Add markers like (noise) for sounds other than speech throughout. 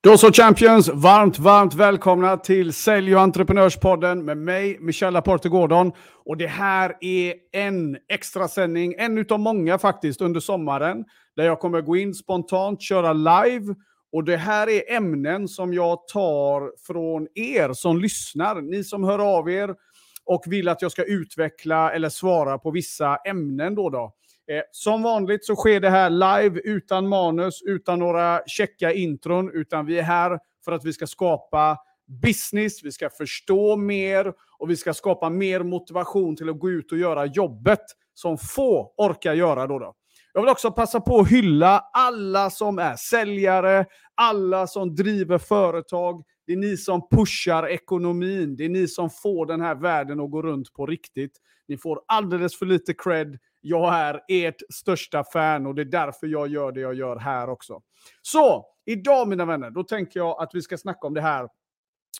Då så Champions, varmt, varmt välkomna till Sälj och entreprenörspodden med mig, Michel Laporte Gordon. Och det här är en extra sändning, en utav många faktiskt, under sommaren. Där jag kommer gå in spontant, köra live. Och det här är ämnen som jag tar från er som lyssnar. Ni som hör av er och vill att jag ska utveckla eller svara på vissa ämnen då. då. Eh, som vanligt så sker det här live utan manus, utan några checka intron, utan vi är här för att vi ska skapa business, vi ska förstå mer och vi ska skapa mer motivation till att gå ut och göra jobbet som få orkar göra då. då. Jag vill också passa på att hylla alla som är säljare, alla som driver företag. Det är ni som pushar ekonomin. Det är ni som får den här världen att gå runt på riktigt. Ni får alldeles för lite cred. Jag är ert största fan och det är därför jag gör det jag gör här också. Så, idag mina vänner, då tänker jag att vi ska snacka om det här.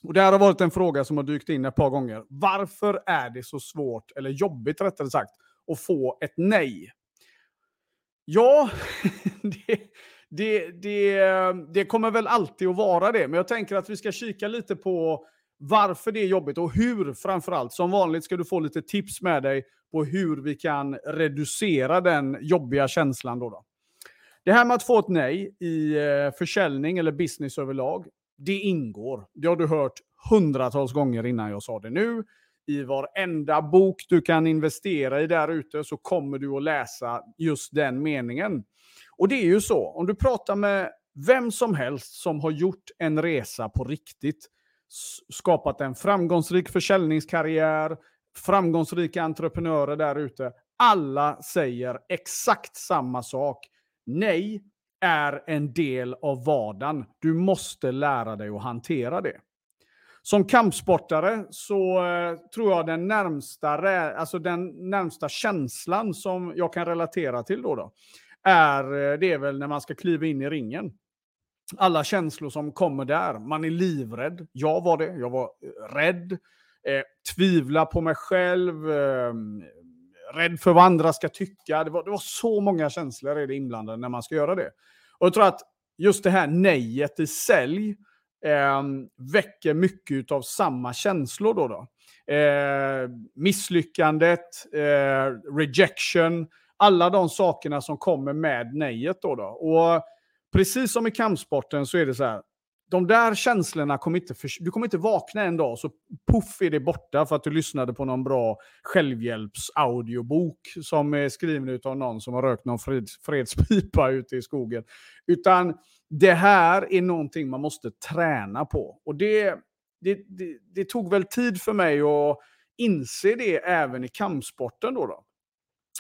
Och det här har varit en fråga som har dykt in ett par gånger. Varför är det så svårt, eller jobbigt rättare sagt, att få ett nej? Ja, (laughs) det, det, det, det kommer väl alltid att vara det. Men jag tänker att vi ska kika lite på varför det är jobbigt och hur framförallt. Som vanligt ska du få lite tips med dig på hur vi kan reducera den jobbiga känslan. Då, då. Det här med att få ett nej i eh, försäljning eller business överlag, det ingår. Det har du hört hundratals gånger innan jag sa det nu. I varenda bok du kan investera i där ute så kommer du att läsa just den meningen. Och det är ju så, om du pratar med vem som helst som har gjort en resa på riktigt, skapat en framgångsrik försäljningskarriär, framgångsrika entreprenörer där ute. Alla säger exakt samma sak. Nej är en del av vardagen. Du måste lära dig att hantera det. Som kampsportare så eh, tror jag den närmsta, alltså den närmsta känslan som jag kan relatera till då, då är eh, det är väl när man ska kliva in i ringen alla känslor som kommer där. Man är livrädd. Jag var det. Jag var eh, rädd. Eh, tvivla på mig själv. Eh, rädd för vad andra ska tycka. Det var, det var så många känslor i det inblandade när man ska göra det. Och jag tror att just det här nejet i sälj eh, väcker mycket av samma känslor. Då, då. Eh, misslyckandet, eh, rejection, alla de sakerna som kommer med nejet. Då, då. Och precis som i kampsporten så är det så här. De där känslorna kommer inte, för, du kommer inte vakna en dag så puff är det borta för att du lyssnade på någon bra självhjälpsaudiobok som är skriven av någon som har rökt någon fred, fredspipa ute i skogen. Utan det här är någonting man måste träna på. Och det, det, det, det tog väl tid för mig att inse det även i kampsporten. Då, då.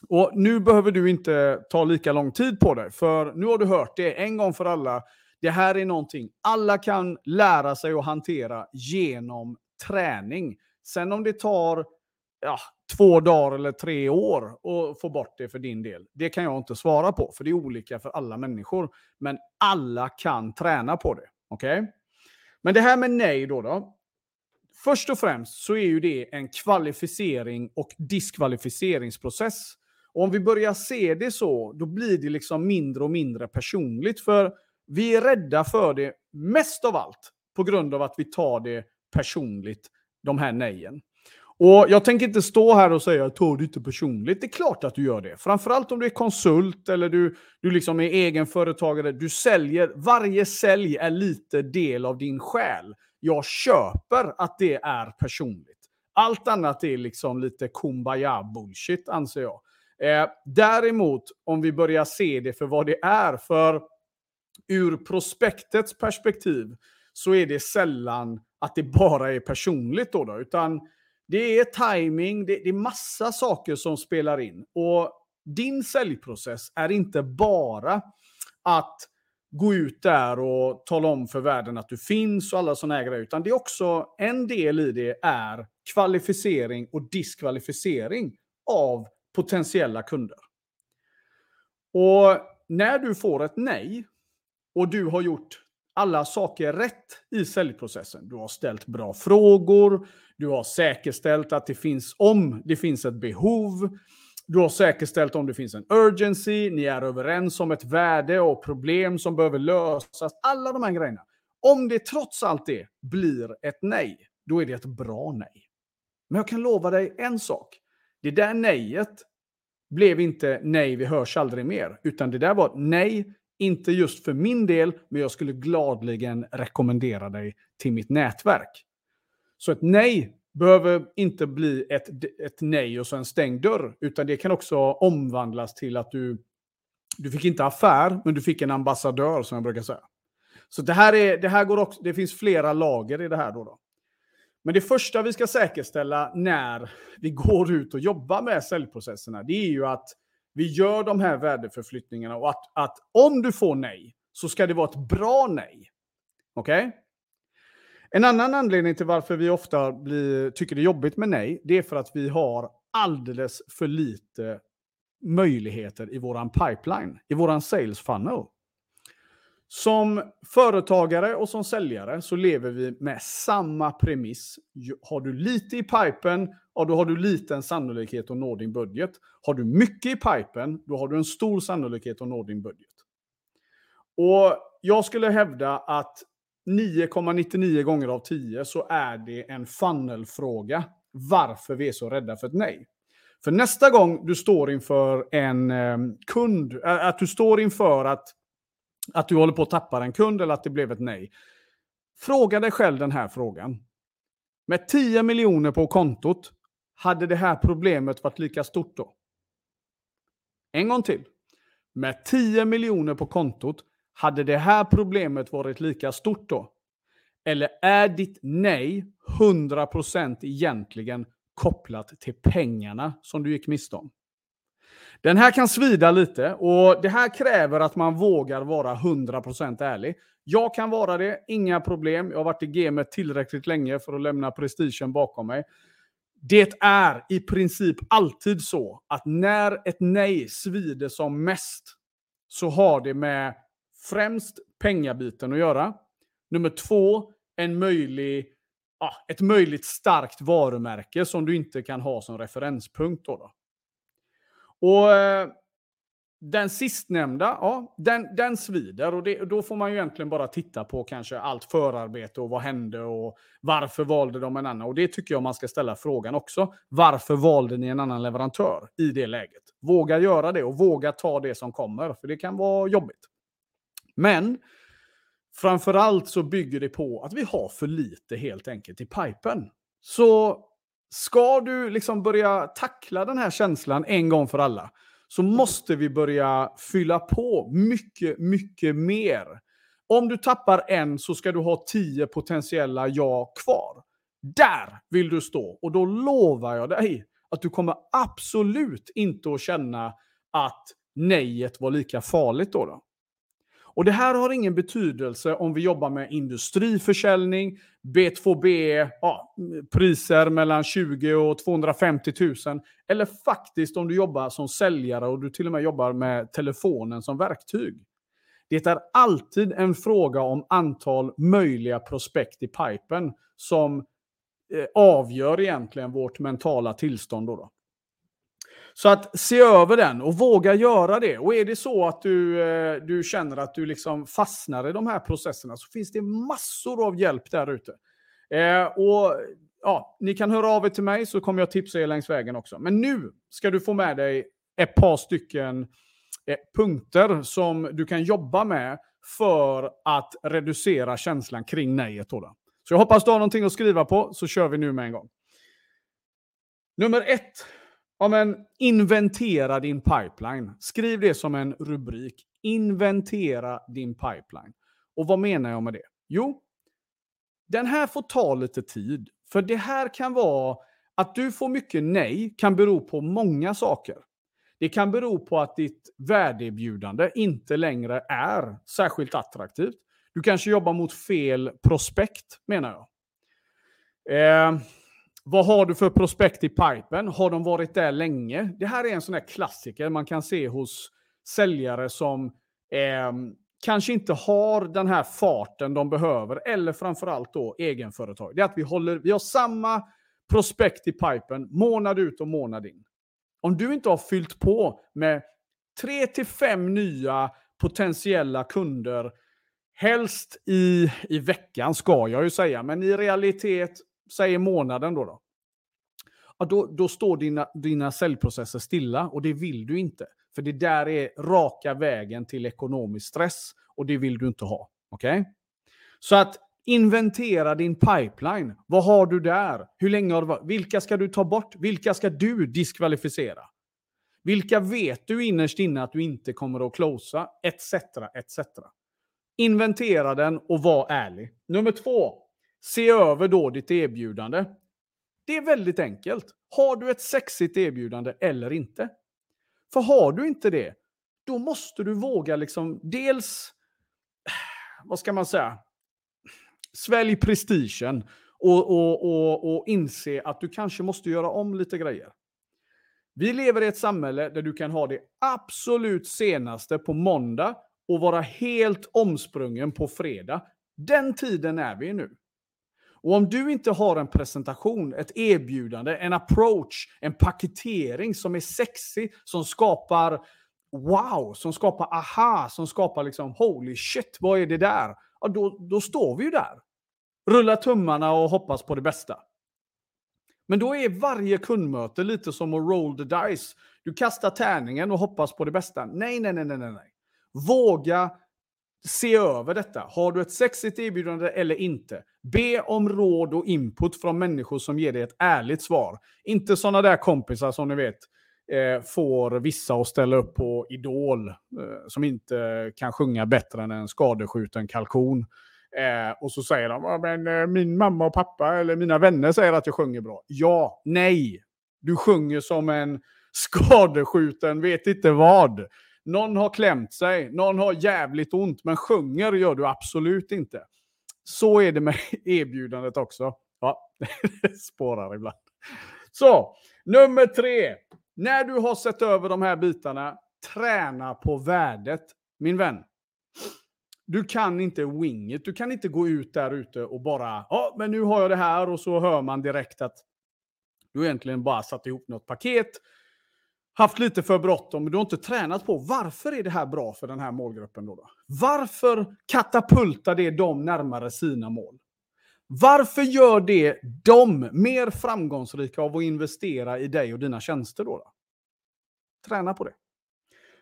Och nu behöver du inte ta lika lång tid på dig, för nu har du hört det en gång för alla. Det här är någonting alla kan lära sig att hantera genom träning. Sen om det tar ja, två dagar eller tre år att få bort det för din del, det kan jag inte svara på, för det är olika för alla människor. Men alla kan träna på det. Okej? Okay? Men det här med nej då, då. Först och främst så är ju det en kvalificering och diskvalificeringsprocess. Och om vi börjar se det så, då blir det liksom mindre och mindre personligt. För vi är rädda för det mest av allt på grund av att vi tar det personligt, de här nejen. Och jag tänker inte stå här och säga ta det inte personligt. Det är klart att du gör det. Framförallt om du är konsult eller du, du liksom är egenföretagare. Du säljer. Varje sälj är lite del av din själ. Jag köper att det är personligt. Allt annat är liksom lite kumbaya bullshit anser jag. Eh, däremot, om vi börjar se det för vad det är, för ur prospektets perspektiv så är det sällan att det bara är personligt. Då, då utan det är timing, det, det är massa saker som spelar in. Och din säljprocess är inte bara att gå ut där och tala om för världen att du finns och alla sådana grejer. Utan det är också en del i det är kvalificering och diskvalificering av potentiella kunder. Och när du får ett nej och du har gjort alla saker rätt i säljprocessen. Du har ställt bra frågor, du har säkerställt att det finns, om det finns ett behov, du har säkerställt om det finns en urgency, ni är överens om ett värde och problem som behöver lösas. Alla de här grejerna. Om det trots allt det blir ett nej, då är det ett bra nej. Men jag kan lova dig en sak. Det där nejet blev inte nej, vi hörs aldrig mer. Utan det där var nej, inte just för min del, men jag skulle gladligen rekommendera dig till mitt nätverk. Så ett nej behöver inte bli ett, ett nej och så en stängd dörr, utan det kan också omvandlas till att du, du fick inte affär, men du fick en ambassadör som jag brukar säga. Så det här, är, det här går också, det finns flera lager i det här då. då. Men det första vi ska säkerställa när vi går ut och jobbar med säljprocesserna, det är ju att vi gör de här värdeförflyttningarna och att, att om du får nej så ska det vara ett bra nej. Okej? Okay? En annan anledning till varför vi ofta blir, tycker det är jobbigt med nej, det är för att vi har alldeles för lite möjligheter i våran pipeline, i våran sales funnel. Som företagare och som säljare så lever vi med samma premiss. Har du lite i pipen, ja, då har du liten sannolikhet att nå din budget. Har du mycket i pipen, då har du en stor sannolikhet att nå din budget. Och jag skulle hävda att 9,99 gånger av 10 så är det en funnelfråga varför vi är så rädda för ett nej. För nästa gång du står inför en eh, kund, att du står inför att att du håller på att tappa en kund eller att det blev ett nej. Fråga dig själv den här frågan. Med 10 miljoner på kontot, hade det här problemet varit lika stort då? En gång till. Med 10 miljoner på kontot, hade det här problemet varit lika stort då? Eller är ditt nej 100% egentligen kopplat till pengarna som du gick miste om? Den här kan svida lite och det här kräver att man vågar vara 100% ärlig. Jag kan vara det, inga problem. Jag har varit i gamet tillräckligt länge för att lämna prestigen bakom mig. Det är i princip alltid så att när ett nej svider som mest så har det med främst pengabiten att göra. Nummer två, en möjlig, ja, ett möjligt starkt varumärke som du inte kan ha som referenspunkt. Då, då. Och eh, den sistnämnda, ja, den, den svider och det, då får man ju egentligen bara titta på kanske allt förarbete och vad hände och varför valde de en annan. Och det tycker jag man ska ställa frågan också. Varför valde ni en annan leverantör i det läget? Våga göra det och våga ta det som kommer, för det kan vara jobbigt. Men framförallt så bygger det på att vi har för lite helt enkelt i pipen. Så ska du liksom börja tackla den här känslan en gång för alla, så måste vi börja fylla på mycket, mycket mer. Om du tappar en så ska du ha tio potentiella ja kvar. Där vill du stå och då lovar jag dig att du kommer absolut inte att känna att nejet var lika farligt då. då. Och det här har ingen betydelse om vi jobbar med industriförsäljning, B2B, ja, priser mellan 20 och 250 000. Eller faktiskt om du jobbar som säljare och du till och med jobbar med telefonen som verktyg. Det är alltid en fråga om antal möjliga prospekt i pipen som eh, avgör egentligen vårt mentala tillstånd. Då, då. Så att se över den och våga göra det. Och är det så att du, eh, du känner att du liksom fastnar i de här processerna så finns det massor av hjälp där ute. Eh, och ja, Ni kan höra av er till mig så kommer jag tipsa er längs vägen också. Men nu ska du få med dig ett par stycken eh, punkter som du kan jobba med för att reducera känslan kring nejet. Så jag hoppas du har någonting att skriva på så kör vi nu med en gång. Nummer ett Ja, men inventera din pipeline. Skriv det som en rubrik. Inventera din pipeline. Och vad menar jag med det? Jo, den här får ta lite tid. För det här kan vara att du får mycket nej kan bero på många saker. Det kan bero på att ditt värdeerbjudande inte längre är särskilt attraktivt. Du kanske jobbar mot fel prospekt, menar jag. Eh, vad har du för prospekt i pipen? Har de varit där länge? Det här är en sån här klassiker man kan se hos säljare som eh, kanske inte har den här farten de behöver, eller framförallt då egenföretag. Det är att vi, håller, vi har samma prospekt i pipen månad ut och månad in. Om du inte har fyllt på med tre till fem nya potentiella kunder Helst i, i veckan ska jag ju säga, men i realitet, säg månaden då. då. Ja, då, då står dina, dina säljprocesser stilla och det vill du inte. För det där är raka vägen till ekonomisk stress och det vill du inte ha. Okej? Okay? Så att inventera din pipeline. Vad har du där? Hur länge har du varit? Vilka ska du ta bort? Vilka ska du diskvalificera? Vilka vet du innerst inne att du inte kommer att closa? Etc. etc. Inventera den och var ärlig. Nummer två. Se över då ditt erbjudande. Det är väldigt enkelt. Har du ett sexigt erbjudande eller inte? För har du inte det, då måste du våga liksom dels, vad ska man säga, svälj prestigen och, och, och, och inse att du kanske måste göra om lite grejer. Vi lever i ett samhälle där du kan ha det absolut senaste på måndag och vara helt omsprungen på fredag. Den tiden är vi nu. Och om du inte har en presentation, ett erbjudande, en approach, en paketering som är sexy, som skapar wow, som skapar aha, som skapar liksom holy shit, vad är det där? Ja, då, då står vi ju där. Rulla tummarna och hoppas på det bästa. Men då är varje kundmöte lite som att roll the dice. Du kastar tärningen och hoppas på det bästa. Nej, nej, nej, nej, nej. Våga se över detta. Har du ett sexigt erbjudande eller inte? Be om råd och input från människor som ger dig ett ärligt svar. Inte sådana där kompisar som ni vet eh, får vissa att ställa upp på Idol, eh, som inte kan sjunga bättre än en skadeskjuten kalkon. Eh, och så säger de, men eh, min mamma och pappa eller mina vänner säger att jag sjunger bra. Ja, nej. Du sjunger som en skadeskjuten, vet inte vad. Någon har klämt sig, någon har jävligt ont, men sjunger gör du absolut inte. Så är det med (laughs) erbjudandet också. Ja, (laughs) det spårar ibland. Så, nummer tre. När du har sett över de här bitarna, träna på värdet. Min vän, du kan inte wing it. Du kan inte gå ut där ute och bara, ja, men nu har jag det här och så hör man direkt att du egentligen bara satt ihop något paket haft lite för bråttom, men du har inte tränat på varför är det här bra för den här målgruppen. Då, då? Varför katapultar det dem närmare sina mål? Varför gör det dem mer framgångsrika av att investera i dig och dina tjänster? Då, då? Träna på det.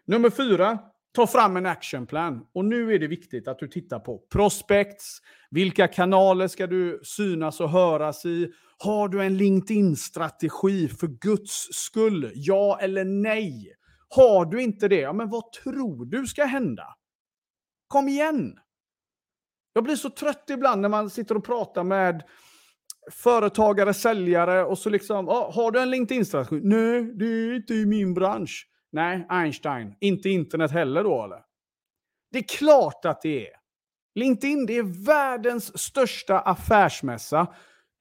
Nummer fyra, ta fram en actionplan. Och nu är det viktigt att du tittar på prospects. Vilka kanaler ska du synas och höras i? Har du en LinkedIn-strategi för Guds skull? Ja eller nej? Har du inte det, ja, men vad tror du ska hända? Kom igen! Jag blir så trött ibland när man sitter och pratar med företagare, säljare och så liksom, ah, har du en LinkedIn-strategi? Nej, det är inte i min bransch. Nej, Einstein. Inte internet heller då eller? Det är klart att det är. LinkedIn, det är världens största affärsmässa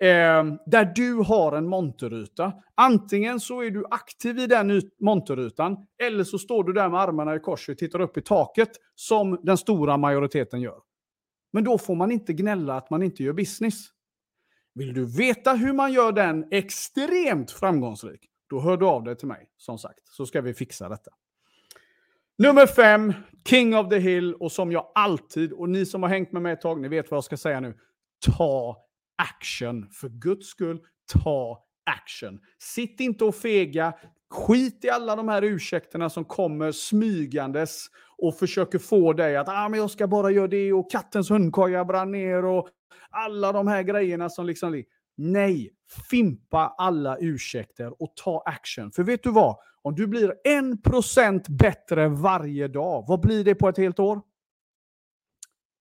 eh, där du har en monterruta. Antingen så är du aktiv i den monterrutan eller så står du där med armarna i kors och tittar upp i taket som den stora majoriteten gör. Men då får man inte gnälla att man inte gör business. Vill du veta hur man gör den extremt framgångsrik? Då hör du av dig till mig, som sagt, så ska vi fixa detta. Nummer fem, King of the Hill, och som jag alltid, och ni som har hängt med mig ett tag, ni vet vad jag ska säga nu. Ta action. För guds skull, ta action. Sitt inte och fega. Skit i alla de här ursäkterna som kommer smygandes och försöker få dig att ah, men jag ska bara göra det och kattens hundkoja brann ner och alla de här grejerna som liksom... Nej, fimpa alla ursäkter och ta action. För vet du vad? Om du blir 1% bättre varje dag, vad blir det på ett helt år?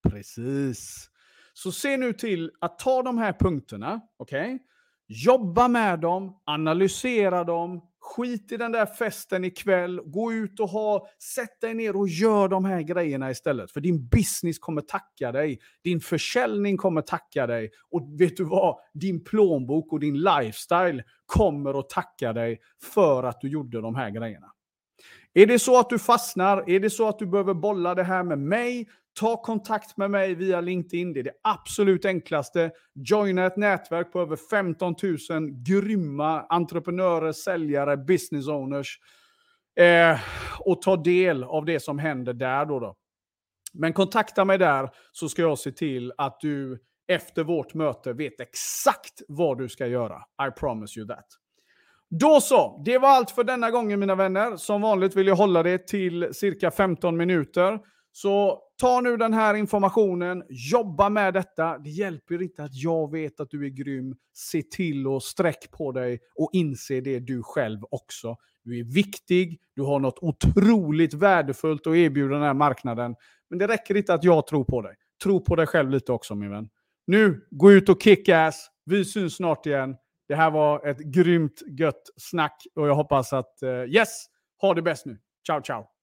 Precis. Så se nu till att ta de här punkterna, okej? Okay? Jobba med dem, analysera dem, skit i den där festen ikväll, gå ut och ha, sätt dig ner och gör de här grejerna istället. För din business kommer tacka dig, din försäljning kommer tacka dig och vet du vad? Din plånbok och din lifestyle kommer att tacka dig för att du gjorde de här grejerna. Är det så att du fastnar, är det så att du behöver bolla det här med mig, Ta kontakt med mig via LinkedIn. Det är det absolut enklaste. Joina ett nätverk på över 15 000 grymma entreprenörer, säljare, business owners. Eh, och ta del av det som händer där. Då, då. Men kontakta mig där så ska jag se till att du efter vårt möte vet exakt vad du ska göra. I promise you that. Då så, det var allt för denna gången mina vänner. Som vanligt vill jag hålla det till cirka 15 minuter. Så ta nu den här informationen, jobba med detta. Det hjälper inte att jag vet att du är grym. Se till att sträck på dig och inse det du själv också. Du är viktig, du har något otroligt värdefullt att erbjuda den här marknaden. Men det räcker inte att jag tror på dig. Tro på dig själv lite också min vän. Nu, gå ut och kick ass. Vi syns snart igen. Det här var ett grymt gött snack och jag hoppas att, eh, yes, ha det bäst nu. Ciao, ciao.